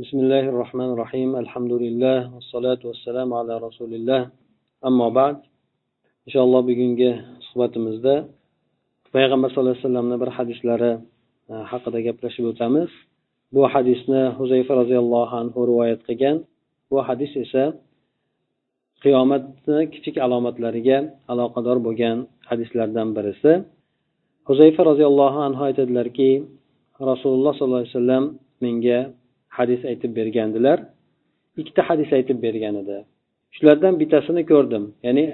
بسم الله الرحمن الرحيم الحمد لله والصلاة والسلام على رسول الله أما بعد إن شاء الله bugungi suhbatimizda payg'ambar sallallohu alayhi vasallamni bir hadislari e, haqida gaplashib o'tamiz bu hadisni huzayfa roziyallohu anhu rivoyat qilgan bu hadis esa qiyomatni kichik alomatlariga aloqador bo'lgan hadislardan birisi huzayfa roziyallohu anhu aytadilarki rasululloh sollallohu alayhi vasallam menga hadis aytib bergandilar. Ikkita hadis aytib bergan edi. Shulardan bittasini ko'rdim. Ya'ni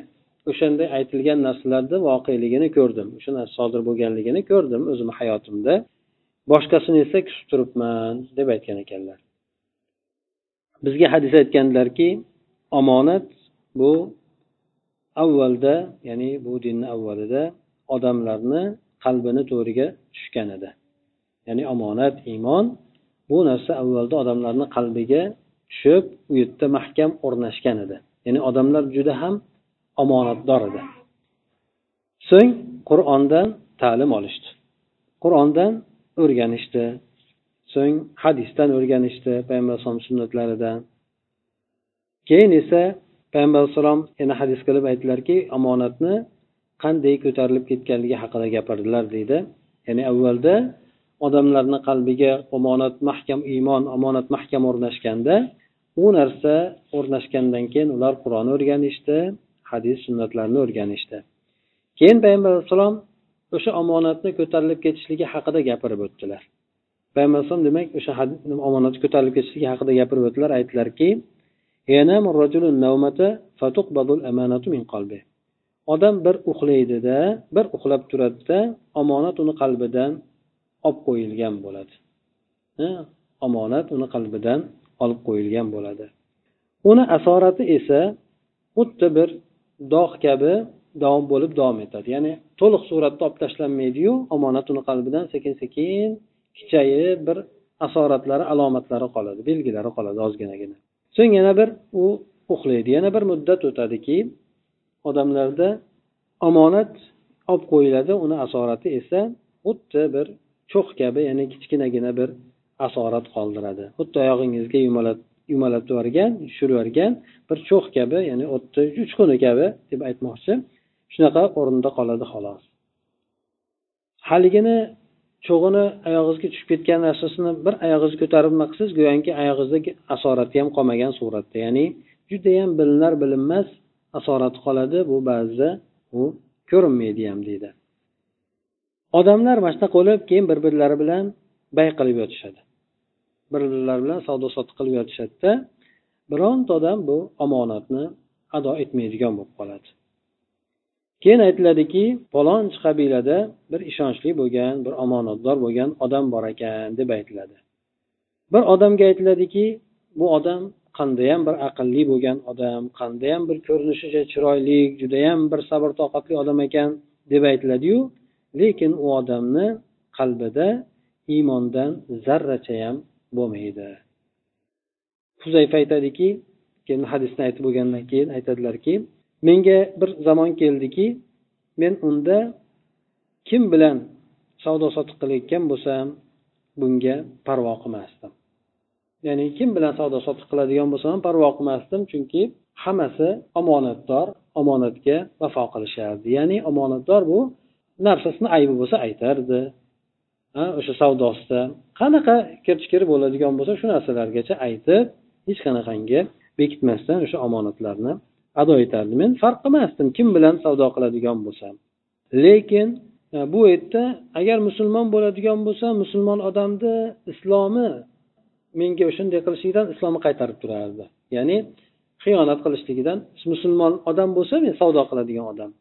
o'shanda aytilgan narsalarni voqeligini ko'rdim. O'sha narsa sodir bo'lganligini ko'rdim o'zimni hayotimda. Boshqasini esa kutib turibman deb aytgan ekanlar. Bizga hadis aytgandilarki omonat bu avvalda ya'ni bu dinni avvalida odamlarni qalbini to'riga tushgan edi. Ya'ni omonat iymon bu narsa avvalda odamlarni qalbiga tushib u yerda mahkam o'rnashgan edi. Ya'ni odamlar juda ham omonatdor edi. So'ng qur'ondan ta'lim olishdi. Qur'ondan o'rganishdi. So'ng hadisdan o'rganishdi payg'ambar alayhisalom sunnatlaridan. Keyin esa payg'ambar alayhissalom yana hadis qilib aytdilarki omonatni qanday ko'tarilib ketganligi haqida gapirdilar deydi. Ya'ni avvalda odamlarni qalbiga omonat mahkam iymon omonat mahkam o'rnashganda u narsa o'rnashgandan keyin ular qur'on o'rganishdi hadis sunnatlarni o'rganishdi. Keyin payg'ambar alayhissalom o'sha omonatni ko'tarilib ketishligi haqida gapirib o'tdilar. Payg'ambar alayhisalom demak o'sha omonat ko'tarilib ketishligi haqida gapirib o'tdilar aytdilarki odam bir uxlaydida bir uxlab turadida omonat uni qalbidan olib qo'yilgan bo'ladi. Omonat uni qalbidan olib qo'yilgan bo'ladi. Uni asorati esa xuddi bir dog' kabi davom bo'lib davom etadi. Ya'ni to'liq suratda olib tashlanmaydiyu omonat uni qalbidan sekin sekin kichayib bir asoratlari alomatlari qoladi belgilari qoladi ozginagina. So'ng yana bir u uxlaydi. Yana bir muddat o'tadiki odamlarda omonat olib qo'yiladi. Uni asorati esa xuddi bir cho'x kabi ya'ni kichkinagina bir asorat qoldiradi. Xuddi oyog'ingizga yumalatib yuborgan tushirib yuborgan bir cho'x kabi ya'ni o'tni uchquni kabi deb aytmoqchi. Shunaqa o'rinda qoladi xolos. Haligini cho'g'ini oyog'ingizga tushib ketgan narsasini bir oyog'ingizni ko'tarib nima qilsangiz go'yoki oyog'ingizdagi asorati ham qolmagan suratda. Ya'ni judayam bilinar bilinmas asorati qoladi. Bu ba'zida u ko'rinmaydi ham deydi. Odamlar mana shunaqa bo'lib keyin bir birlari bilan bay qilib yotishadi. Bir birlari bilan savdo sotiq qilib yotishadida bironta odam bu omonatni ado etmaydigan bo'lib qoladi. Keyin aytiladiki palonchi qabilada bir ishonchli bo'lgan bir omonatdor bo'lgan odam bor ekan deb aytiladi. Bir odamga aytiladiki bu odam qandayyam bir aqlli bo'lgan odam qandayyam bir ko'rinishi chiroyli judayam bir sabr toqatli odam ekan deb aytiladiyu lekin u odamni qalbida iymondan zarracha ham bo'lmaydi. Huzayfa aytadiki keyin hadisni aytib bo'lgandan keyin aytadilarki menga bir zamon keldiki men unda kim bilan savdo sotiq qilayotgan bo'lsam bunga parvo qilmasdim. Ya'ni kim bilan savdo sotiq qiladigan bo'lsam ham parvo qilmasdim chunki hammasi omonatdor omonatga vafo qilishardi. Ya'ni omonatdor bu narsasini aybi bo'lsa aytardi. O'sha savdosida. Qanaqa kirchikiri bo'ladigan bo'lsa shu narsalargacha aytib hech qanaqangi bekitmasdan o'sha omonatlarni ado etardi. Men farq qilmasdim kim bilan savdo qiladigan bo'lsam lekin e, bu yerda agar musulmon bo'ladigan bo'lsa musulmon odamni islomi menga shunday qilishligidan islomni qaytarib turardi. Ya'ni xiyonat qilishligidan musulmon odam bo'lsa men savdo qiladigan odam.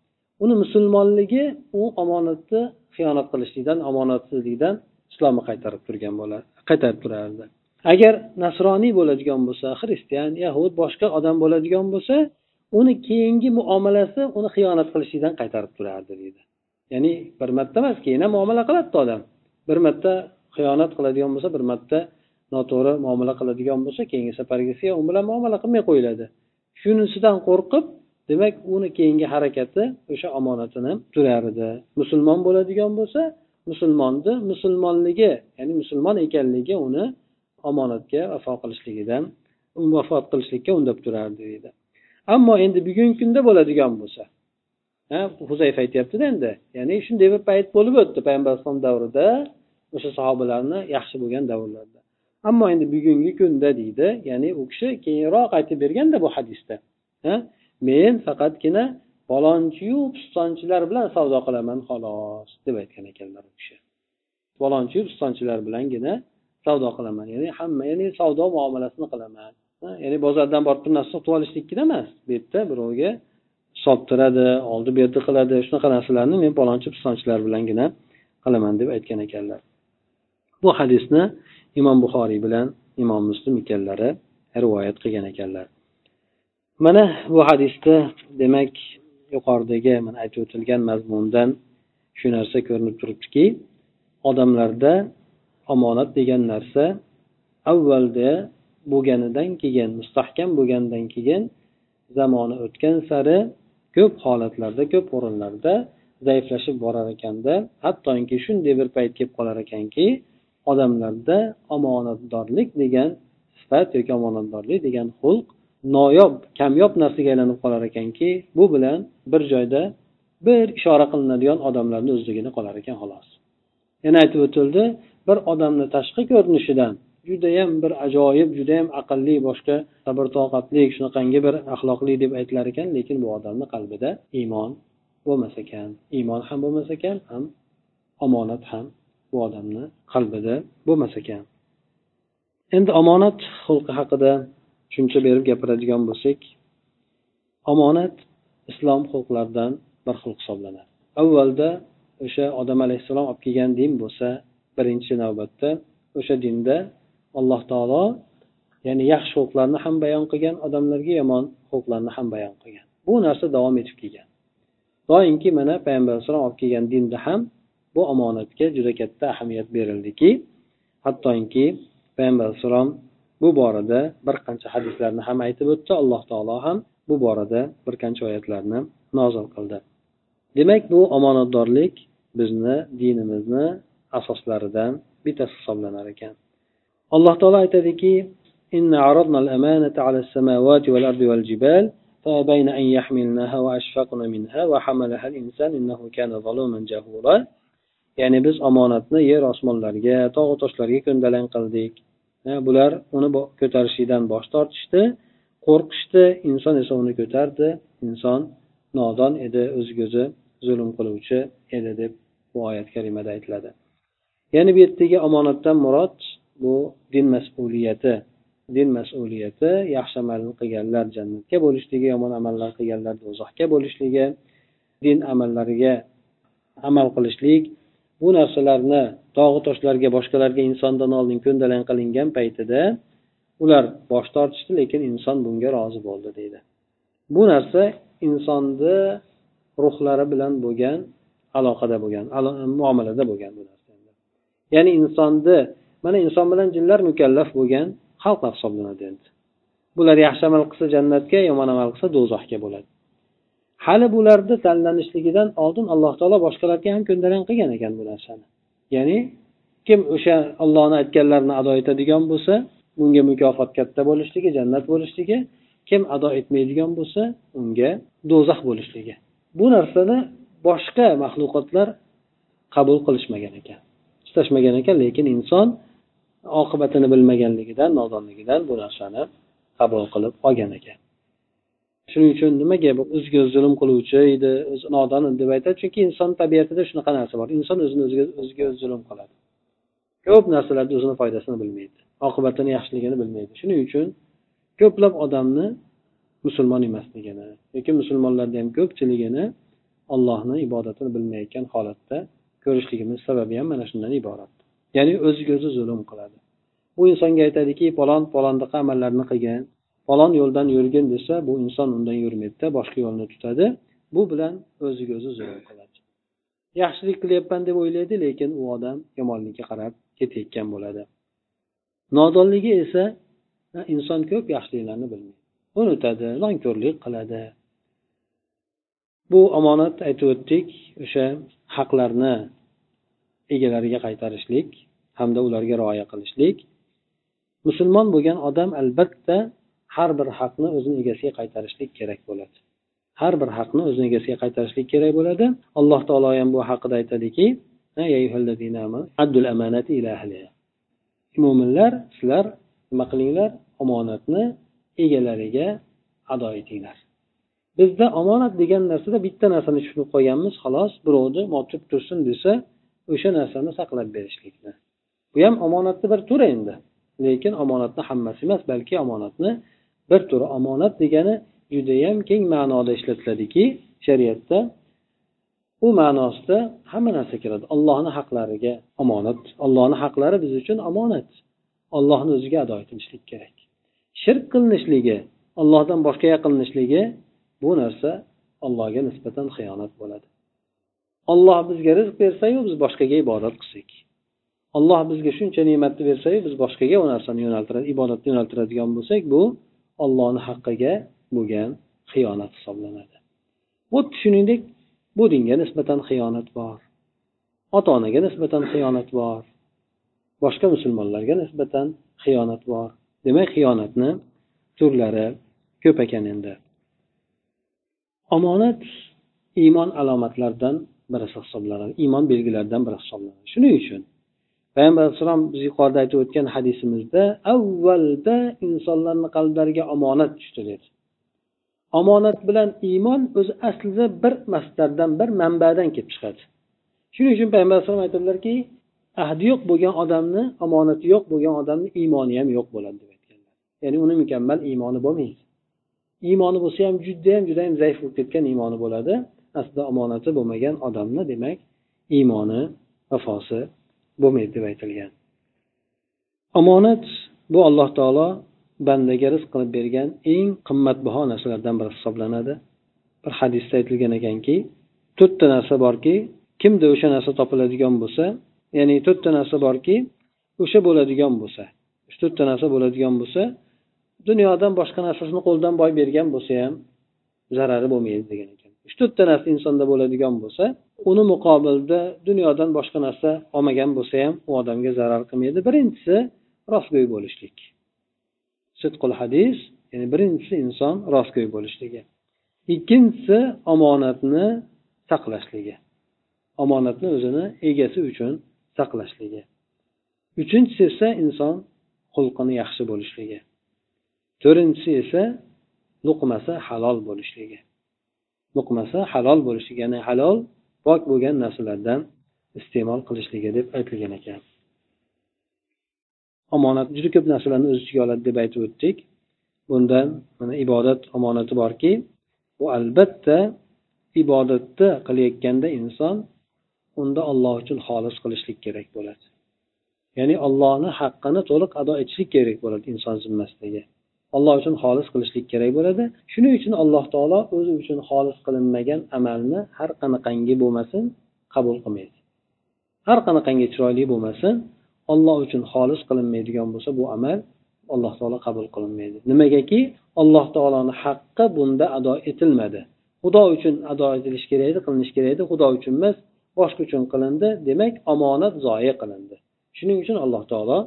Uni musulmonligi u omonatni xiyonat qilishlikdan omonatsizlikdan islomni qaytarib turgan bo'ladi qaytarib turardi. Agar nasroniy bo'ladigan bo'lsa xristian yahud boshqa odam bo'ladigan bo'lsa uni keyingi muomalasi uni xiyonat qilishlikdan qaytarib turardi deydi. Ya'ni bir marta emas keyin ham muomala qiladida odam. Bir marta xiyonat qiladigan bo'lsa bir marta noto'g'ri muomala qiladigan bo'lsa keyingi safargisi u bilan muomala qilmay qo'yiladi. Shunisidan qo'rqib demak uni keyingi harakati o'sha omonatini turar edi musulmon bo'ladigan bo'lsa musulmonni musulmonligi ya'ni musulmon ekanligi uni omonatga vafo qilishligidan vafot qilishlikka undab turardi deydi. Ammo endi bugungi kunda bo'ladigan bo'lsa huzayfa aytyaptida endi ya'ni shunday bir payt bo'lib o'tdi. Payg'ambar alayhisalom davrida o'sha sahobalarni yaxshi bo'lgan davrlarda. Ammo endi bugungi kunda deydi ya'ni u kishi keyinroq aytib berganda bu hadisda men faqatgina falonchiyu pistonchilar bilan savdo qilaman xolos deb aytgan ekanlar u kishi. Falonchiyu pistonchilar bilangina savdo qilaman ya'ni hamma ya'ni savdo muomalasini qilaman. Ya'ni bozordan borib bir narsa sotib olishlikkina emas bu yerda birovga sottiradi oldi berdi qiladi shunaqa narsalarni men palonchi pistonchilar bilangina qilaman deb aytgan ekanlar. Bu hadisni imom buxoriy bilan imom muslim ikkalari rivoyat qilgan ekanlar. Mana bu hadisda demak yuqoridagi mana aytib o'tilgan mazmundan shu narsa ko'rinib turibdiki odamlarda omonat degan narsa avvalda bo'lganidan keyin mustahkam bo'lgandan keyin zamoni o'tgan sari ko'p holatlarda ko'p o'rinlarda zaiflashib borar ekanda hattoki shunday bir payt kelib qolar ekanki odamlarda omonatdorlik degan sifat yoki omonatdorlik degan xulq noyob kamyob narsaga aylanib qolar ekanki bu bilan bir joyda bir ishora qilinadigan odamlarni o'zligina qolar ekan xolos. Yana aytib o'tildi bir odamni tashqi ko'rinishidan judayam bir ajoyib judayam aqlli boshqa sabr toqatli shunaqangi bir axloqli deb aytilar ekan lekin bu odamni qalbida iymon bo'lmas ekan. Iymon ham bo'lmas ekan ham omonat ham bu odamni qalbida bo'lmas ekan. Endi omonat xulqi haqida tushuncha berib gapiradigan bo'lsak omonat islom xulqlaridan bir xil hisoblanadi. Avvalda o'sha odam alayhissalom olib kelgan din bo'lsa birinchi navbatda o'sha dinda alloh taolo ya'ni yaxshi xulqlarni ham bayon qilgan odamlarga yomon xulqlarni ham bayon qilgan. Bu narsa davom etib kelgan. Doimki mana payg'ambar alayhissalom olib kelgan dinda ham bu omonatga juda katta ahamiyat berildiki hattoki payg'ambar alayhissalom bu borada bir qancha hadislarni ham aytib o'tdi alloh taolo ham bu borada bir qancha oyatlarni nozil qildi. Demak bu omonatdorlik bizni dinimizni asoslaridan bittasi hisoblanar ekan. Alloh taolo aytadiki فأبين أن يحملنها وأشفقن منها وحملها الإنسان إنه كان ظلوما جهولا ya'ni biz omonatni yer osmonlarga tog'u toshlarga ko'ndalang qildik. Bular uni ko'tarishlikdan bosh tortishdi. Qo'rqishdi. Inson esa uni ko'tardi. Inson nodon edi o'ziga o'zi zulm qiluvchi edi deb bu oyat karimada aytiladi. Ya'ni bu yerdagi omonatdan murod bu din mas'uliyati. Din mas'uliyati yaxshi amalni qilganlar jannatga bo'lishligi yomon amallar qilganlar do'zaxga bo'lishligi din amallariga amal qilishlik bu narsalarni tog'u toshlarga boshqalarga insondan oldin ko'ndalang qilingan paytida ular bosh tortishdi lekin inson bunga rozi bo'ldi deydi. Bu narsa insonni ruhlari bilan bo'lgan aloqada bo'lgan muomalada bo'lgan bu narsa. Ya'ni insonni mana inson bilan jinlar mukallaf bo'lgan xalq hisoblanadi endi bular yaxshi amal qilsa jannatga yomon amal qilsa do'zaxga bo'ladi. Hali bularni tanlanishligidan oldin alloh taolo boshqalarga ham ko'ndalang qilgan ekan bu narsani. Ya'ni kim o'sha ollohni aytganlarini ado etadigan bo'lsa bunga mukofot katta bo'lishligi jannat bo'lishligi kim ado etmaydigan bo'lsa unga do'zax bo'lishligi. Bu narsani boshqa maxluqotlar qabul qilishmagan ekan istashmagan ekan lekin inson oqibatini bilmaganligidan nodonligidan bu narsani qabul qilib olgan ekan. Shuning uchun nimaga o'ziga zulm qiluvchi edi o'zi nodon deb aytadi. Chunki inson tabiatida shunaqa narsa bor. Inson o'zini o'ziga o'ziga o'zi zulm qiladi. Ko'p narsalarda o'zini foydasini bilmaydi oqibatini yaxshiligini bilmaydi. Shuning uchun ko'plab odamni musulmon emasligini yoki musulmonlarni ham ko'pchiligini ollohni ibodatini bilmayotgan holatda ko'rishligimiz sababi ham mana shundan iborat. Ya'ni o'ziga o'zi zulm qiladi. Bu insonga aytadiki falon palondaqa amallarni qilgin falon yo'ldan yurgin desa bu inson undan yurmaydida boshqa yo'lni tutadi. Bu bilan o'ziga o'zi zulm qiladi yaxshilik qilyapman deb o'ylaydi lekin u odam yomonlikka qarab ketayotgan bo'ladi. Nodonligi esa inson ko'p yaxshiliklarni bilmaydi. Unutadi nonko'rlik qiladi. Bu omonat aytib o'tdik o'sha haqlarni egalariga qaytarishlik hamda ularga rioya qilishlik. Musulmon bo'lgan odam albatta har bir haqni o'zini egasiga qaytarishlik kerak bo'ladi. Har bir haqni o'zini egasiga qaytarishlik kerak bo'ladi. Alloh taolo ham bu haqida aytadiki mo'minlar sizlar nima qilinglar? Omonatni egalariga ado etinglar. Bizda omonat degan narsada bitta narsani tushunib qolganmiz xolos birovni motib tursin desa o'sha narsani saqlab berishlikni. Bu ham omonatni bir turi endi. Lekin omonatni hammasi emas balki omonatni bir turi omonat degani judayam keng ma'noda ishlatiladiki shariatda u ma'nosida hamma narsa kiradi ollohni haqlariga omonat ollohni haqlari biz uchun omonat. Ollohni o'ziga ado etilishlik kerak. Shirk qilinishligi ollohdan boshqaga qilinishligi bu narsa allohga nisbatan xiyonat bo'ladi. Olloh bizga rizq bersayu biz boshqaga ibodat qilsak. Olloh bizga shuncha ne'matni bersayu biz boshqaga u narsani yo'naltiradi ibodatni yo'naltiradigan bo'lsak bu ollohni haqqiga bo'lgan xiyonat hisoblanadi. Xuddi shuningdek bu dinga nisbatan xiyonat bor. Ota onaga nisbatan xiyonat bor. Boshqa musulmonlarga nisbatan xiyonat bor. Demak xiyonatni turlari ko'p ekan endi. Omonat iymon alomatlaridan birisi hisoblanadi iymon belgilaridan biri hisoblanadi. Shuning uchun payg'ambar alayhissalom biz yuqorida aytib o'tgan hadisimizda avvalda insonlarni qalblariga omonat tushdi dedi. Omonat bilan iymon o'zi aslida bir masdardan bir manbadan kelib chiqadi. Shuning uchun payg'ambar alayhisalom aytadilarki ahdi yo'q bo'lgan odamni omonati yo'q bo'lgan odamni iymoni ham yo'q bo'ladi deb aytganlar. Ya'ni uni mukammal iymoni bo'lmaydi. Iymoni bo'lsa ham judayam judayam zaif bo'lib ketgan iymoni bo'ladi. Aslida omonati bo'lmagan odamni demak iymoni vafosi bo'lmaydi deb aytilgan. Omonat bu alloh taolo bandaga rizq qilib bergan eng qimmatbaho narsalardan biri hisoblanadi. Bir hadisda aytilgan ekanki to'rtta narsa borki kimda o'sha narsa topiladigan bo'lsa ya'ni to'rtta narsa borki o'sha bo'ladigan bo'lsa shu to'rtta narsa bo'ladigan bo'lsa dunyodan boshqa narsasini qo'ldan boy bergan bo'lsa ham zarari bo'lmaydi degan ekan. Uch to'rtta narsa insonda bo'ladigan bo'lsa uni muqobilda dunyodan boshqa narsa olmagan bo'lsa ham u odamga zarar qilmaydi. Birinchisi rostgo'y bo'lishlik. Sidqul hadis ya'ni birinchisi inson rostgo'y bo'lishligi. Ikkinchisi omonatni saqlashligi. Omonatni o'zini egasi uchun saqlashligi. Uchinchisi esa inson xulqini yaxshi bo'lishligi. To'rtinchisi esa luqmasi halol bo'lishligi. Luqmasi halol bo'lishligi ya'ni halol pok bo'lgan narsalardan iste'mol qilishligi deb aytilgan ekan. Omonat juda ko'p narsalarni o'z ichiga oladi deb aytib o'tdik. Bundan mana ibodat omonati borki bu albatta ibodatni qilayotganda inson unda olloh uchun xolis qilishlik kerak bo'ladi. Ya'ni ollohni haqqini to'liq ado etishlik kerak bo'ladi inson zimmasidagi. Alloh uchun xolis qilishlik kerak bo'ladi. Shuning uchun alloh taolo o'zi uchun xolis qilinmagan amalni har qanaqangi bo'lmasin qabul qilmaydi. Har qanaqangi chiroyli bo'lmasin olloh uchun xolis qilinmaydigan bo'lsa bu amal alloh taolo qabul qilinmaydi. Nimagaki? Alloh taoloni haqqi bunda ado etilmadi. Xudo uchun ado etilishi kerak edi qilinishi kerak edi. Xudo uchun emas boshqa uchun qilindi. Demak omonat zoya qilindi. Shuning uchun alloh taolo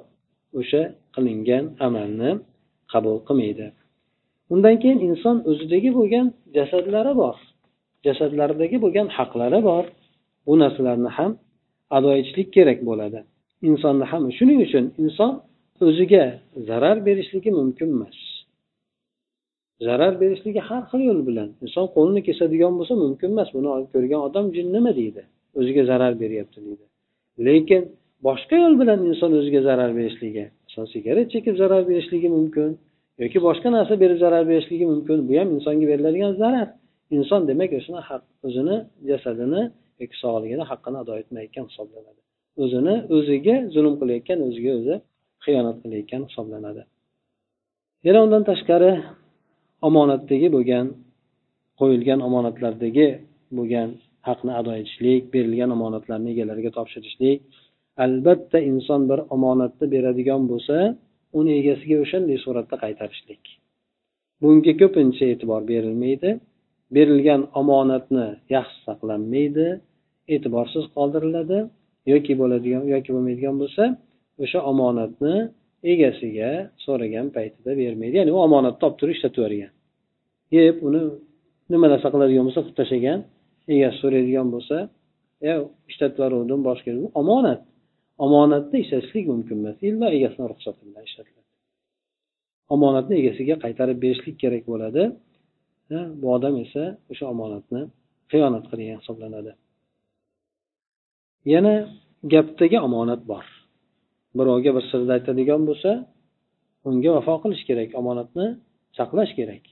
o'sha qilingan amalni qabul qilmaydi. Undan keyin inson o'zidagi bo'lgan jasadlari bor. Jasadlaridagi bo'lgan haqlari bor. Bu narsalarni ham ado etishlik kerak bo'ladi. Insonni ham shuning uchun inson o'ziga zarar berishligi mumkin emas. Zarar berishligi har xil yo'l bilan inson qo'lini kesadigan bo'lsa mumkin emas. Buni ko'rgan odam jin nima deydi? O'ziga zarar beryapti deydi. Lekin boshqa yo'l bilan inson o'ziga zarar berishligi inson sigaret chekib zarar berishligi mumkin yoki boshqa narsa berib zarar berishligi mumkin bu ham insonga beriladigan zarar. Inson demak o'shani o'zini jasadini yoki sog'ligini haqqini ado etmayotgan hisoblanadi. O'zini o'ziga zulm qilayotgan o'ziga o'zi xiyonat qilayotgan hisoblanadi. Yana undan tashqari omonatdagi bo'lgan qo'yilgan omonatlardagi bo'lgan haqni ado etishlik berilgan omonatlarni egalariga topshirishlik albatta inson bir omonatni beradigan bo'lsa uni egasiga o'shanday suratda qaytarishlik. Bunga ko'pincha e'tibor berilmaydi. Berilgan omonatni yaxshi saqlanmaydi e'tiborsiz qoldiriladi yoki bo'ladigan yoki bo'lmaydigan bo'lsa o'sha omonatni egasiga so'ragan paytida bermaydi. Ya'ni u omonatni olib turib ishlatib yuborgan. Yeb uni nima narsa qiladigan bo'lsa qilib tashlagan egasi so'raydigan bo'lsa e ishlatib yuboruvdim boshqa omonat. Omonatni ishlatishlik mumkin emas. Illo egasini ruxsati bilan ishlatiladi omonatni egasiga qaytarib berishlik kerak bo'ladi. Bu odam esa o'sha omonatni xiyonat qilgan hisoblanadi. Yana gapdagi omonat bor. Birovga bir sirni aytadigan bo'lsa unga vafo qilish kerak omonatni saqlash kerak.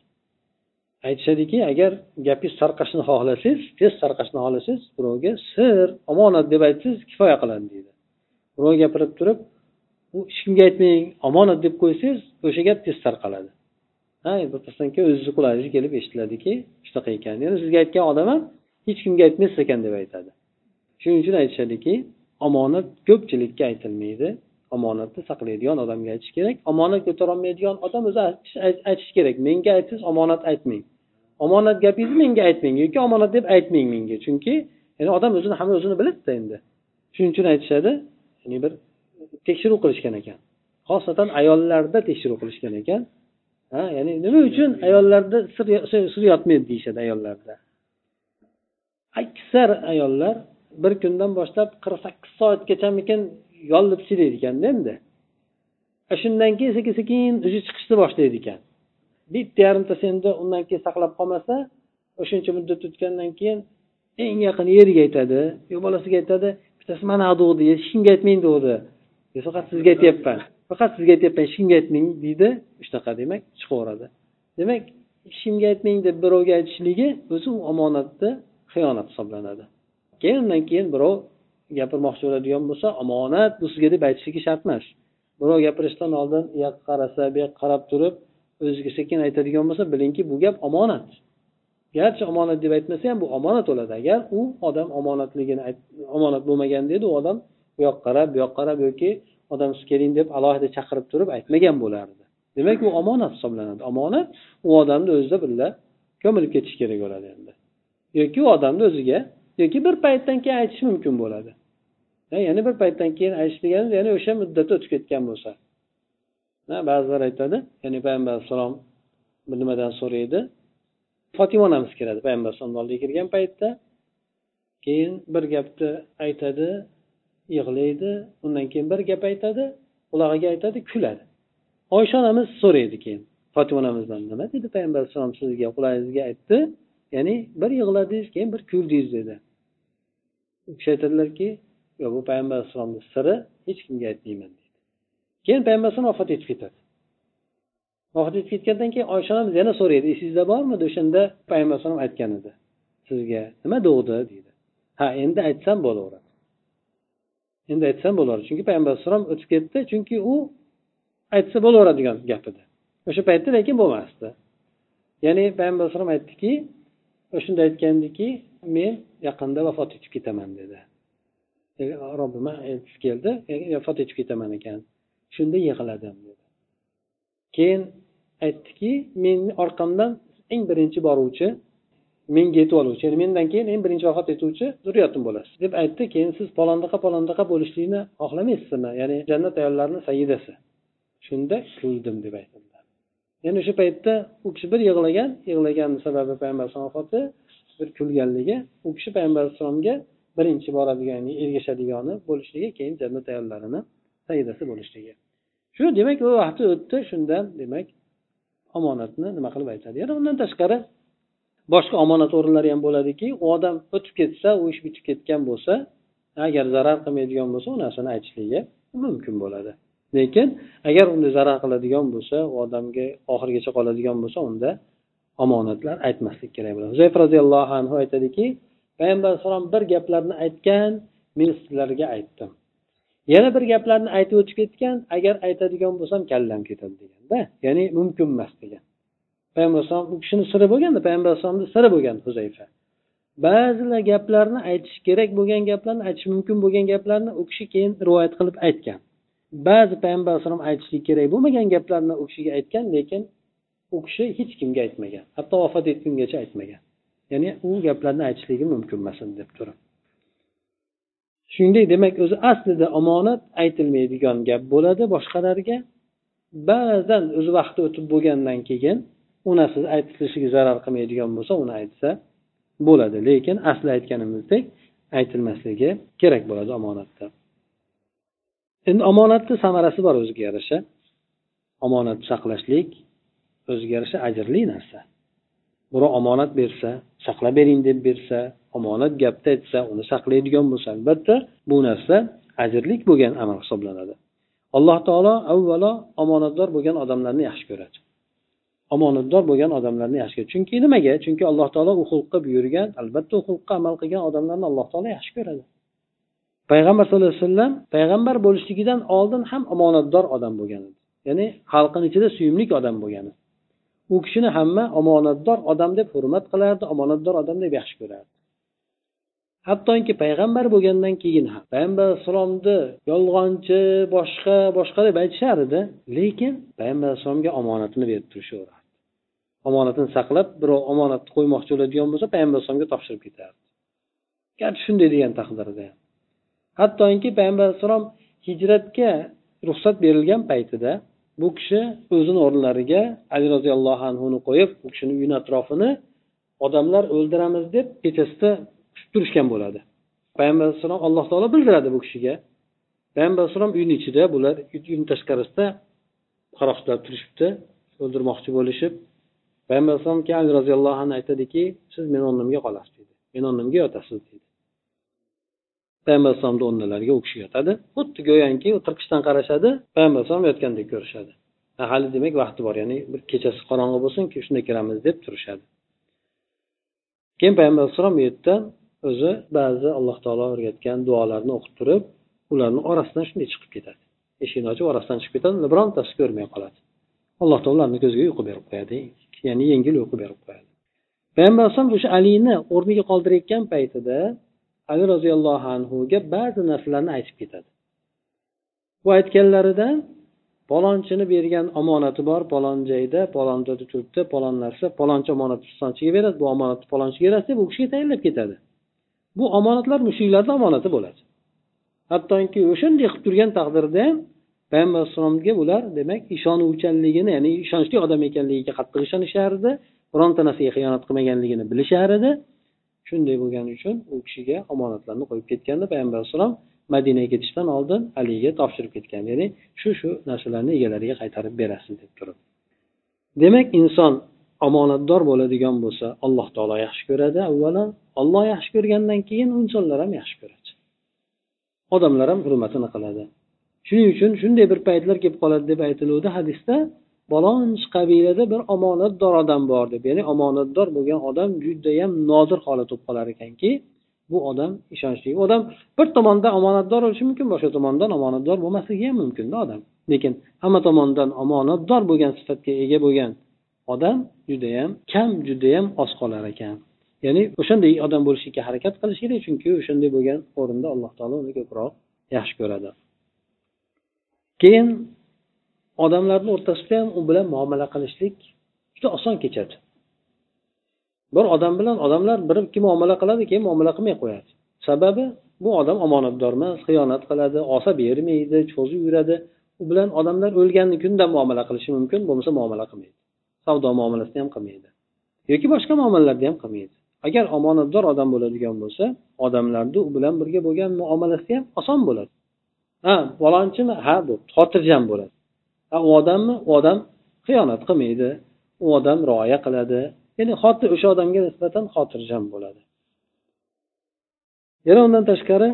Aytishadiki agar gapingiz tarqashini xohlasangiz tez tarqashini xohlasangiz birovga sir omonat deb aytsangiz kifoya qiladi deydi. Birov gapirib turib u hech kimga aytmang omonat deb qo'ysangiz o'sha gap tez tarqaladi ha birpasdan keyin o'zizni qulog'ingizga kelib eshitiladiki shunaqa ekan. Yana sizga aytgan odam ham hech kimga aytmaysiz ekan deb aytadi. Shuning uchun aytishadiki omonat ko'pchilikka aytilmaydi. Omonatni saqlaydigan odamga aytish kerak. Omonat ko'tarolmaydigan odam o'zi aytishi kerak. Menga aytsangiz omonat aytmang. Omonat gapingizni menga aytmang yoki omonat deb aytmang menga. Chunki ya'ni odam o'zini hamma o'zini biladida endi. Shuning uchun aytishadi ya'ni bir tekshiruv qilishgan ekan. Xosatan ayollarda tekshiruv qilishgan ekan. Ha ya'ni nima uchun ayollarda sir sir yotmaydi deyishadi ayollarda? Aksar ayollar bir kundan boshlab qirq sakkiz soatgachamikin yollib silaydi ekanda endi. Shundan keyin sekin sekin уже chiqishni boshlaydi ekan. Bitta yarimtasi endi undan keyin saqlab qolmasa o'shancha muddat o'tgandan keyin eng yaqin eriga aytadi yo bolasiga aytadi bittasi mana degdi hech kimga aytmang degdi faqat sizga aytyapman. Faqat sizga aytyapman hech kimga aytmang deydi. Shunaqa demak chiqaveradi. Demak hech kimga aytmang deb birovga aytishligi o'zi u omonatni xiyonat hisoblanadi. Keyin undan keyin birov gapirmoqchi bo'ladigan bo'lsa omonat bu sizga deb aytishligi shart emas. Birov gapirishdan oldin u yoqqa qarasa bu yoqqa qarab turib o'ziga sekin aytadigan bo'lsa bilingki bu gap omonat. Garchi omonat deb aytmasa ham bu omonat bo'ladi. Agar u odam omonatligini omonat bo'lmaganda edi u odam bu yoqqa qarab bu yoqqa qarab yoki odam siz keling deb alohida chaqirib turib aytmagan bo'lardi. Demak u omonat hisoblanadi. Omonat u odamni o'zida birga ko'milib ketishi kerak bo'ladi endi. Yoki u odamni o'ziga yoki bir paytdan keyin aytish mumkin bo'ladi. Yana bir paytdan keyin aytish degani ya'ni o'sha muddat o'tib ketgan bo'lsa. Ba'zilar aytadi ya'ni payg'ambar alayhissalom bir nimadan so'raydi. Fotima onamiz kiradi payg'ambar alayhisalomni oldiga kirgan paytda. Keyin bir gapni aytadi yig'laydi undan keyin bir gap aytadi qulog'iga aytadi kuladi. Oysha onamiz so'raydi keyin fotima onamizdan nima dedi payg'ambar alayhissalom sizga qulog'ingizga aytdi? Ya'ni bir yig'ladingiz keyin bir kuldingiz dedi. U kishi aytadilarki yo'q bu payg'ambar alayhissalomni siri hech kimga aytmayman deydi keyin payg'ambar alayhisalom vafot etib ketadi. Vafot etib ketgandan keyin oysha onamiz yana so'raydi esingizda bormidi o'shanda? Payg'ambar alayhisalom aytgan edi sizga nima dug'di? deydi. Ha endi aytsam bo'laveradi. Endi aytsam bo'laveradi chunki payg'ambar alayhissalom o'tib ketdi chunki u aytsa bo'laveradigan gap edi. O'sha paytda lekin bo'lmasdi. Ya'ni payg'ambar alayhisalom aytdiki o'shanda aytgandiki men yaqinda vafot etib ketaman dedi. E, Robbim aytib keldi e, vafot etib ketaman ekan shunda yig'ladim dedi. Keyin aytdiki meni orqamdan eng birinchi boruvchi menga yetib oluvchi ya'ni mendan keyin eng birinchi vafot etuvchi zurriyatim bo'lasiz. Deb aytdi keyin siz palondaqa palondaqa bo'lishlikni xohlamaysizmi? Ya'ni jannat ayollarini sayidasi. Shunda kuldim deb aytdilar ya'ni o'sha paytda u kishi bir yig'lagan yig'lagan sababi payg'ambar alayhisalom vafoti bir kulganligi u kishi payg'ambar alayhissalomga birinchi boradigan ergashadigani bo'lishligi keyin jannat ayollarini sayidasi bo'lishligi. Shu demak u vaqti o'tdi shundan demak omonatni nima qilib aytadi? Yana undan tashqari boshqa omonat o'rinlari ham bo'ladiki u odam o'tib ketsa u ish bitib ketgan bo'lsa agar zarar qilmaydigan bo'lsa u narsani aytishligi mumkin bo'ladi. Lekin agar unda zarar qiladigan bo'lsa u odamga oxirigacha qoladigan bo'lsa unda omonatlar aytmaslik kerak bo'ladi. Zayf roziyallohu anhu aytadiki payg'ambar alayhissalom bir gaplarni aytgan men sizlarga aytdim. Yana bir gaplarni aytib o'tib ketgan agar aytadigan bo'lsam kallam ketadi deganda ya'ni mumkin emas degan. Payg'ambar alayhisalom u kishini siri bo'lganda payg'ambar alayhisalomni siri bo'lgan huzayfa. Ba'zilar gaplarni aytish kerak bo'lgan gaplarni aytish mumkin bo'lgan gaplarni u kishi keyin rivoyat qilib aytgan. Ba'zi payg'ambar alayhisalom aytishligi kerak bo'lmagan gaplarni u kishiga aytgan lekin u kishi hech kimga aytmagan. Hatto vafot etgungacha aytmagan. Ya'ni u gaplarni aytishligi mumkin emas deb turib shuningdek demak o'zi aslida omonat aytilmaydigan gap bo'ladi boshqalarga. Ba'zan o'zi vaqti o'tib bo'lgandan keyin u siz aytilishiga zarar qilmaydigan bo'lsa uni aytsa bo'ladi. Lekin asli aytganimizdek aytilmasligi kerak bo'ladi omonatda. Endi omonatni samarasi bor o'ziga yarasha. Omonat saqlashlik o'ziga yarasha ajrli narsa. Birov omonat bersa saqlab bering deb bersa omonat gapni aytsa uni saqlaydigan bo'lsa albatta bu narsa ajrlik bo'lgan amal hisoblanadi. Alloh taolo avvalo omonatdor bo'lgan odamlarni yaxshi ko'radi. Omonatdor bo'lgan odamlarni yaxshi ko'radi. Chunki nimaga? Chunki alloh taolo u xulqqa buyurgan albatta u xulqqa amal qilgan odamlarni alloh taolo yaxshi ko'radi. Payg'ambar sallallohu alayhi vasallam payg'ambar bo'lishligidan oldin ham omonatdor odam bo'lgan edi. Ya'ni xalqini ichida suyumlik odam bo'lgan u kishini hamma omonatdor odam deb hurmat qilardi omonatdor odam deb yaxshi ko'rardi. Hattoki payg'ambar bo'lgandan keyin ham payg'ambar alayhissalomni yolg'onchi boshqa boshqa deb aytishar edi lekin payg'ambar alayhissalomga omonatini berib turishaverardi. Omonatini saqlab birov omonatni qo'ymoqchi bo'ladigan bo'lsa payg'ambar alayhissalomga topshirib ketardi. Garchi shunday degan taqdirda hattoki payg'ambar alayhissalom hijratga ruxsat berilgan paytida bu kishi o'zini o'rnlariga ali roziyallohu anhuni qo'yib u kishini uyini atrofini odamlar o'ldiramiz deb kechasida turishgan bo'ladi. Payg'ambar alayhissalom alloh taolo bildiradi bu kishiga. Payg'ambar alayhissalom uyni ichida bular uyni tashqarisida qaroqchilar turishibdi o'ldirmoqchi bo'lishib. Payg'ambar alayhissalom keyin ali roziyallohu anhu aytadiki siz meni o'rnimga qolasiz deydi meni o'rnimga yotasiz deydi payg'ambar alayhissalomni o'rnilariga u kishi yotadi. Xuddi go'yoki tirqishdan qarashadi payg'ambar alayhissalom yotgandek ko'rishadi. Hali demak vaqti bor ya'ni bir kechasi qorong'i bo'lsin shunda kiramiz deb turishadi. Keyin payg'ambar alayhissalom bu yerda o'zi ba'zi alloh taolo o'rgatgan duolarni o'qib turib ularni orasidan shunday chiqib ketadi. Eshikni ochib orasidan chiqib ketadi birontasi ko'rmay qoladi. Alloh taolo ularni ko'ziga uyqu berib qo'yadi ya'ni yengil uyqu berib qo'yadi. Payg'ambar alayhisalom o'sha alini o'rniga qoldirayotgan paytida ali roziyallohu anhuga ba'zi narsalarni aytib ketadi. Bu aytganlaridan palonchini bergan omonati bor palon joyda palon joyda turibdi palon narsa palonchi omonatni pistonchiga beradi bu omonatni palonchiga berasiz deb u kishiga tayinlab ketadi? Bu omonatlar mushuklarni omonati bo'ladi. Hattoki o'shanday qilib turgan taqdirda ham payg'ambar alayhissalomga ular demak ishonuvchanligini ya'ni ishonchli odam ekanligiga qattiq ishonishardi bironta narsaga xiyonat qilmaganligini bilishar edi shunday bo'lgani uchun u kishiga omonatlarni qo'yib ketganda payg'ambar alayhissalom madinaga ketishdan oldin aliga topshirib ketgan. Ya'ni shu shu narsalarni egalariga qaytarib berasiz deb turib demak inson omonatdor bo'ladigan bo'lsa alloh taolo yaxshi ko'radi avvalo olloh yaxshi ko'rgandan keyin insonlar ham yaxshi ko'radi. Odamlar ham hurmatini qiladi. Shuning uchun shunday bir paytlar kelib qoladi deb aytiluvdi hadisda balonch qabilada bir omonatdor odam bor deb ya'ni omonatdor bo'lgan odam judayam nodir holat bo'lib qolar ekanki bu odam ishonchli. Odam bir tomondan omonatdor bo'lishi mumkin boshqa tomondan omonatdor bo'lmasligi ham mumkinda odam. Lekin hamma tomondan omonatdor bo'lgan sifatga ega bo'lgan odam judayam kam judayam oz qolar ekan. Ya'ni o'shanday odam bo'lishlikka harakat qilish kerak chunki o'shanday bo'lgan o'rinda alloh taolo uni ko'proq yaxshi ko'radi. Keyin odamlarni o'rtasida ham u bilan muomala qilishlik juda oson kechadi. Bir odam bilan odamlar bir ikki muomala qiladi keyin muomala qilmay qo'yadi. Sababi bu odam omonatdor emas xiyonat qiladi olsa bermaydi cho'zib yuradi. U bilan odamlar o'lgan kunda muomala qilishi mumkin bo'lmasa muomala qilmaydi. Savdo muomalasini ham qilmaydi. Yoki boshqa muomalalarni ham qilmaydi. Agar omonatdor odam bo'ladigan bo'lsa odamlarni u bilan birga bo'lgan muomalasi ham oson bo'ladi. Ha falonchimi ha bo'pti xotirjam bo'ladi. Ha u odammi? U odam xiyonat qilmaydi. U odam rioya qiladi. Ya'ni xotir o'sha odamga nisbatan xotirjam bo'ladi. Yana undan tashqari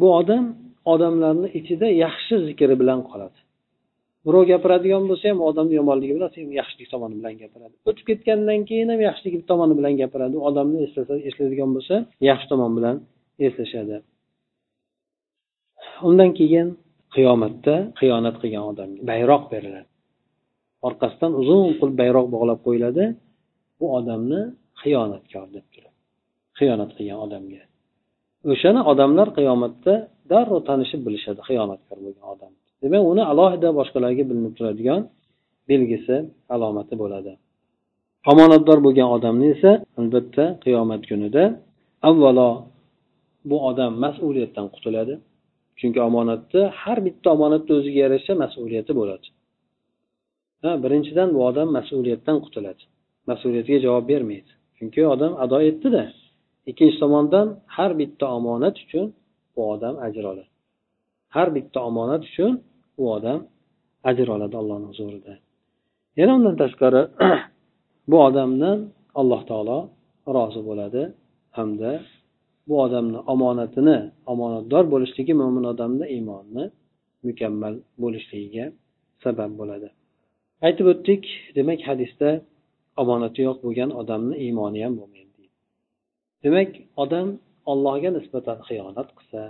bu odam odamlarni ichida yaxshi zikri bilan qoladi. Birov gapiradigan bo'lsa ham odamni yomonligi bilan yaxshilik tomoni bilan gapiradi. O'tib ketgandan keyin ham yaxshilik tomoni bilan gapiradi. Odamni eslasa eslaydigan bo'lsa yaxshi tomon bilan eslashadi. Undan keyin qiyomatda xiyonat qilgan odamga bayroq beriladi. Orqasidan uzun qilib bayroq bog'lab qo'yiladi. Bu odamni xiyonatkor deb turadi. Xiyonat qilgan odamga. O'shani odamlar qiyomatda darrov tanishib bilishadi xiyonatkor bo'lgan odam. Demak uni alohida boshqalarga bilinib turadigan belgisi alomati bo'ladi. Omonatdor bo'lgan odamni esa albatta qiyomat kunida avvalo bu odam mas'uliyatdan qutuladi. Chunki omonatni har bitta omonatni o'ziga yarasha mas'uliyati bo'ladi. Ha birinchidan bu odam mas'uliyatdan qutuladi. Mas'uliyatiga javob bermaydi. Chunki odam ado etdida. Ikkinchi tomondan har bitta omonat uchun bu odam ajr oladi har bitta omonat uchun u odam ajr oladi allohni huzurida. Yana undan tashqari bu odamdan alloh taolo rozi bo'ladi hamda bu odamni omonatini omonatdor bo'lishligi mo'min odamni iymonni mukammal bo'lishligiga sabab bo'ladi. Aytib o'tdik demak hadisda omonati yo'q bo'lgan odamni iymoni ham bo'lmaydi. Demak odam allohga nisbatan xiyonat qilsa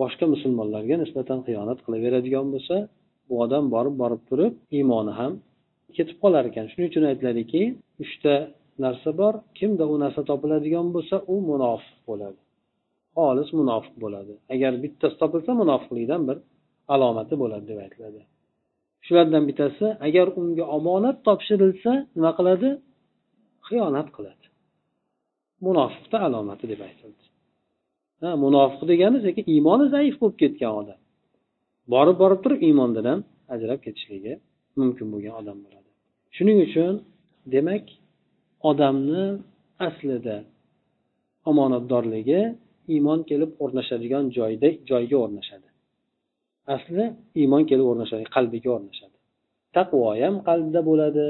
boshqa musulmonlarga nisbatan xiyonat qilaveradigan bo'lsa bu odam borib borib turib iymoni ham ketib qolar ekan. Shuning uchun aytiladiki uchta narsa bor kimda u narsa topiladigan bo'lsa u munofiq bo'ladi. Xolis munofiq bo'ladi. Agar bittasi topilsa munofiqlikdan bir alomati bo'ladi deb aytiladi. Shulardan bittasi agar unga omonat topshirilsa nima qiladi? Xiyonat qiladi. Munofiqni alomati deb aytildi. Ha munofiq degani lekin iymoni zaif bo'lib ketgan odam. Borib borib turib iymondan ham ajrab ketishligi mumkin bo'lgan odam bo'ladi. Shuning uchun demak odamni aslida omonatdorligi iymon kelib o'rnashadigan joyda joyga o'rnashadi. Asli iymon kelib o'rnashadi qalbiga o'rnashadi. Taqvo ham qalbda bo'ladi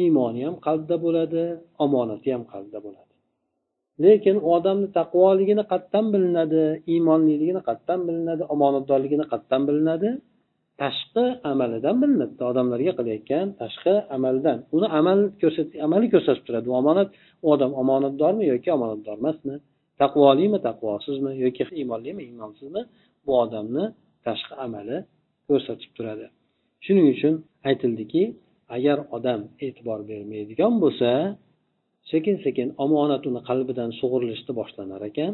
iymoni ham qalbda bo'ladi omonati ham qalbda bo'ladi. Lekin u odamni taqvoligini qayerdan bilinadi iymonliligini qayerdan bilinadi omonatdorligini qayerdan bilinadi tashqi amalidan bilinadi. Odamlarga qilayotgan tashqi amaldan. Uni amal ko'rsat amali ko'rsatib turadi. U omonat u odam omonatdormi yoki omonatdor emasmi? Taqvolimi taqvosizmi yoki iymonlimi iymonsizmi? Bu odamni tashqi amali ko'rsatib turadi. Shuning uchun aytildiki agar odam e'tibor bermaydigan bo'lsa sekin sekin omonat uni qalbidan sug'urilishni boshlanar ekan.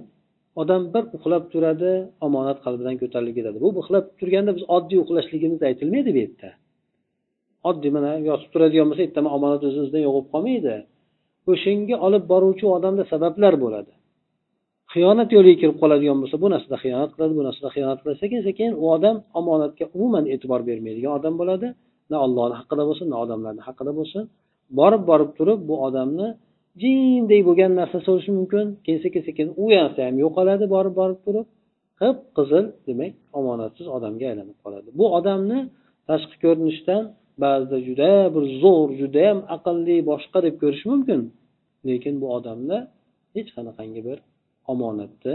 Odam bir uxlab turadi omonat qalbidan ko'tarilib ketadi. Bu uxlab turganda biz oddiy uxlashligimiz aytilmaydi bu yerda. Oddiy mana yotib turadigan bo'lsa ertama omonat o'zimizdan yo'qolib qolmaydi. O'shanga olib boruvchi odamda sabablar bo'ladi. Xiyonat yo'liga kirib qoladigan bo'lsa bu narsada xiyonat qiladi bu narsada xiyonat qiladi. Sekin sekin u odam omonatga umuman e'tibor bermaydigan odam bo'ladi. Na ollohni haqida bo'lsin na odamlarni haqida bo'lsin. Borib borib turib bu odamni jindek bo'lgan narsa bo'lishi mumkin. Keyin sekin sekin u narsa ham yo'qoladi borib borib turib. Qip qizil demak omonatsiz odamga aylanib qoladi. Bu odamni tashqi ko'rinishdan ba'zida juda bir zo'r judayam aqlli boshqa deb ko'rish mumkin. Lekin bu odamda hech qanaqangi bir omonatni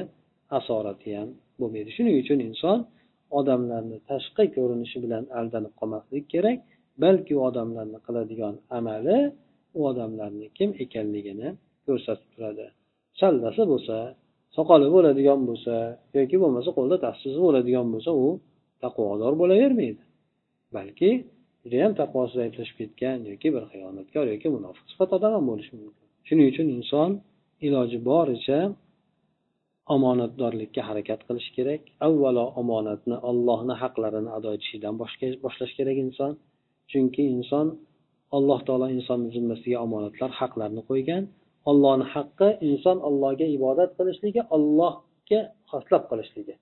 asorati ham bo'lmaydi. Shuning uchun inson odamlarni tashqi ko'rinishi bilan aldanib qolmaslik kerak balki u odamlarni qiladigan amali u odamlarni kim ekanligini ko'rsatib turadi. Sallasi bo'lsa soqoli bo'ladigan bo'lsa yoki bo'lmasa qo'lida tassizi bo'ladigan bo'lsa u taqvodor bo'lavermaydi. Balki judayam taqvosiz ayblashib ketgan yoki bir xiyonatkor yoki munofiq sifat odam ham bo'lishi mumkin. Shuning uchun inson iloji boricha omonatdorlikka harakat qilish kerak. Avvalo omonatni ollohni haqlarini ado etishdan boshlash kerak inson. Chunki inson alloh taolo insonni zimmasiga omonatlar haqlarni qo'ygan. Ollohni haqqi inson ollohga ibodat qilishligi ollohga xoslab qilishligi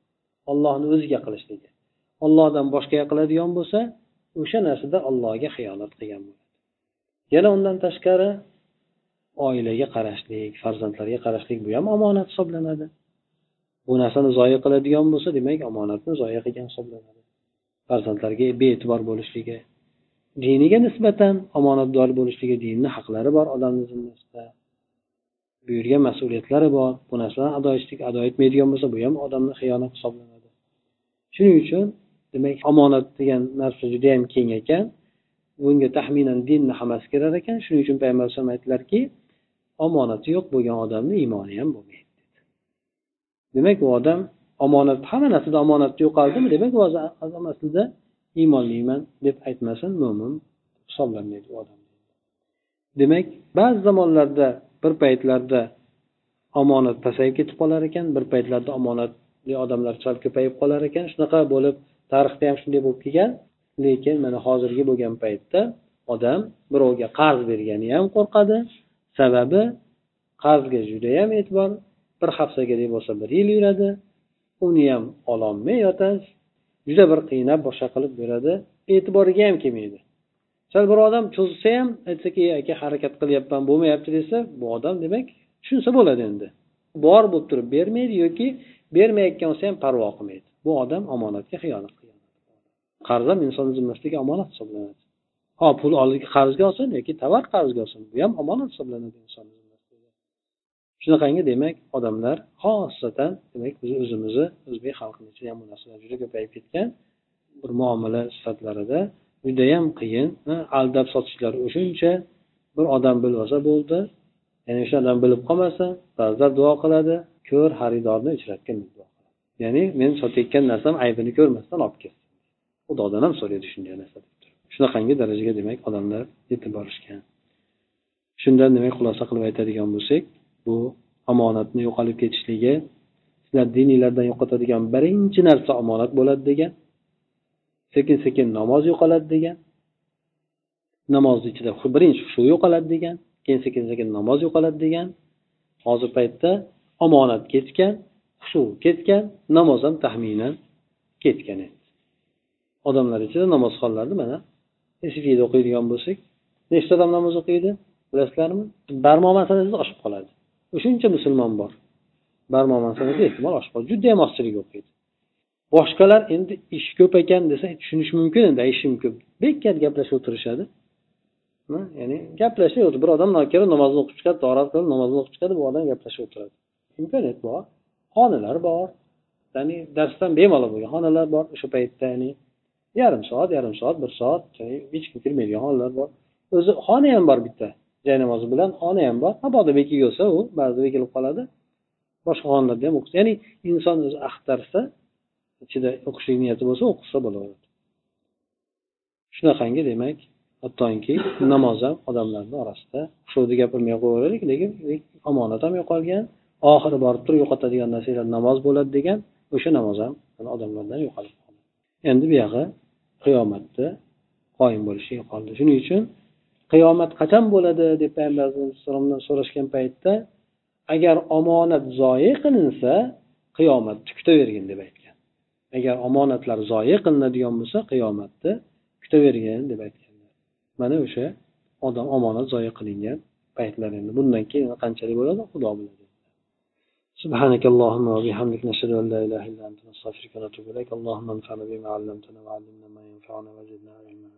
ollohni o'ziga qilishligi. Ollohdan boshqaga qiladigan bo'lsa o'sha narsada ollohga xiyonat qilgan bo'ladi. Yana undan tashqari oilaga qarashlik farzandlarga qarashlik bu ham omonat hisoblanadi. Bu narsani zoya qiladigan bo'lsa demak omonatni zoya qilgan hisoblanadi. Farzandlarga bee'tibor bo'lishligi diniga nisbatan omonatdor bo'lishligi dinni haqlari bor odamni zimmasida buyurgan mas'uliyatlari bor bu narsalarni ado etishlik ado etmaydigan bo'lsa bu ham odamni xiyonat hisoblanadi shuning uchun demak omonat degan narsa judayam keng ekan bunga taxminan dinni hammasi kirar ekan shuning uchun payg'ambar alayhisalom aytdilarki omonati yo'q bo'lgan odamni iymoni ham bo'lmaydi demak u odam omonat hamma narsada omonatni yo'qoldimi demak u aslida iymonliman deb aytmasin mo'min hisoblanmaydi u odam. Demak ba'zi zamonlarda bir paytlarda omonat pasayib ketib qolar ekan bir paytlarda omonatli odamlar sal ko'payib qolar ekan. Shunaqa bo'lib tarixda ham shunday bo'lib kelgan lekin mana hozirgi bo'lgan paytda odam birovga qarz bergani ham qo'rqadi. Sababi qarzga judayam e'tibor bir haftagadek bo'lsa bir yil yuradi uni ham ololmay yotasiz. Juda bir qiynab boshqa qilib beradi. E'tiboriga ham kelmaydi. Sal bir odam cho'zilsa ham aytsaki aka harakat qilyapman bo'lmayapti desa bu odam demak tushunsa bo'ladi endi. Bor bo'lib turib bermaydi yoki bermayotgan bo'lsa ham parvo qilmaydi. Bu odam omonatga xiyonat qilgan qarz ham insonni zimmasidagi omonat hisoblanadi. Ho pul qarzga olsin yoki tovar qarzga olsin bu ham omonat hisoblanadi inson shunaqangi demak odamlar xosatan demak biz o'zimizni o'zbek xalqini ichida ham bu narsalar juda ko'payib ketgan bir muomala sifatlarida judayam qiyin aldab sotishlar o'shuncha bir odam bilib olsa bo'ldi. Ya'ni o'sha odam bilib qolmasa ba'zilar duo qiladi ko'r xaridorni uchratgin ya'ni men sotayotgan narsam aybini ko'rmasdan olib kelsin xudodan ham so'raydi shunday narsa shunaqangi darajaga demak odamlar yetib borishgan shundan demak xulosa qilib aytadigan bo'lsak bu omonatni yo'qolib ketishligi sizlar diniylardan yo'qotadigan birinchi narsa omonat bo'ladi degan sekin sekin namoz yo'qoladi degan namozni ichida birinchi shu yo'qoladi degan keyin sekin sekin namoz yo'qoladi degan hozir paytda omonat ketgan hushu ketgan namoz ham taxminan ketgan endi odamlar ichida namozxonlarni mana. Sfida o'qiydigan bo'lsak nechta odam namoz o'qiydi bilasizlarmi? Barmoq masalasi oshib qoladi. Shuncha musulmon bor. Barmoq ehtimol oshib judayam ozchilik o'qiydi. Boshqalar endi ish ko'p ekan desa e, tushunish mumkin endi ishim ko'p bekat gaplashib o'tirishadi. Ya'ni gaplashib bir odam nokira namozni o'qib chiqadi torat qilib namozni o'qib chiqadi bu odam gaplashib o'tiradi. Imkoniyat bor. Xonalar bor. Ya'ni darsdan bemalol bo'lgan xonalar bor o'sha paytda ya'ni yarim soat yarim soat bir soat hech kim kirmaydigan xonalar bor. O'zi xona ham bor bitta. Jaynamozi bilan xona ham bor. Mabodo bekik bo'lsa u ba'zida bekilib qoladi. Boshqa xonalarda ham o'qisa ya'ni inson o'zi axtarsa ichida o'qishlik niyati bo'lsa o'qisa bo'laveradi. Shunaqangi demak hattoki namoz ham odamlarni orasida shuni gapirmay qo'yaveraylik lekin omonat ham yo'qolgan oxiri borib turib yo'qotadigan narsalar namoz bo'ladi degan o'sha namoz ham odamlardan yo'qolib qoldi endi buyog'i qiyomatda qoyim bo'lishi qoldi shuning uchun qiyomat qachon bo'ladi deb payg'ambar alayhissalomdan so'rashgan paytda agar omonat zoyi qilinsa qiyomatni kutavergin deb aytgan agar omonatlar zoyi qilinadigan bo'lsa qiyomatni kutavergin deb aytganlar mana o'sha odam omonat zoyi qilingan paytlar endi bundan keyin qanchalik bo'ladi xudo biladi سبحانك اللهم وبحمدك نشهد أن لا إله إلا أنت نستغفرك ونتوب إليك اللهم انفعنا بما علمتنا وعلمنا ما ينفعنا وزدنا علما